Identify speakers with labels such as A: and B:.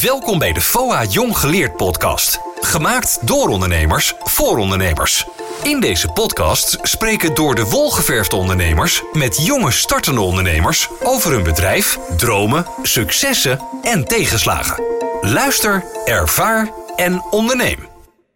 A: Welkom bij de FOA Jong Geleerd podcast. Gemaakt door ondernemers voor ondernemers. In deze podcast spreken door de wol geverfde ondernemers met jonge startende ondernemers over hun bedrijf, dromen, successen en tegenslagen. Luister, ervaar en onderneem.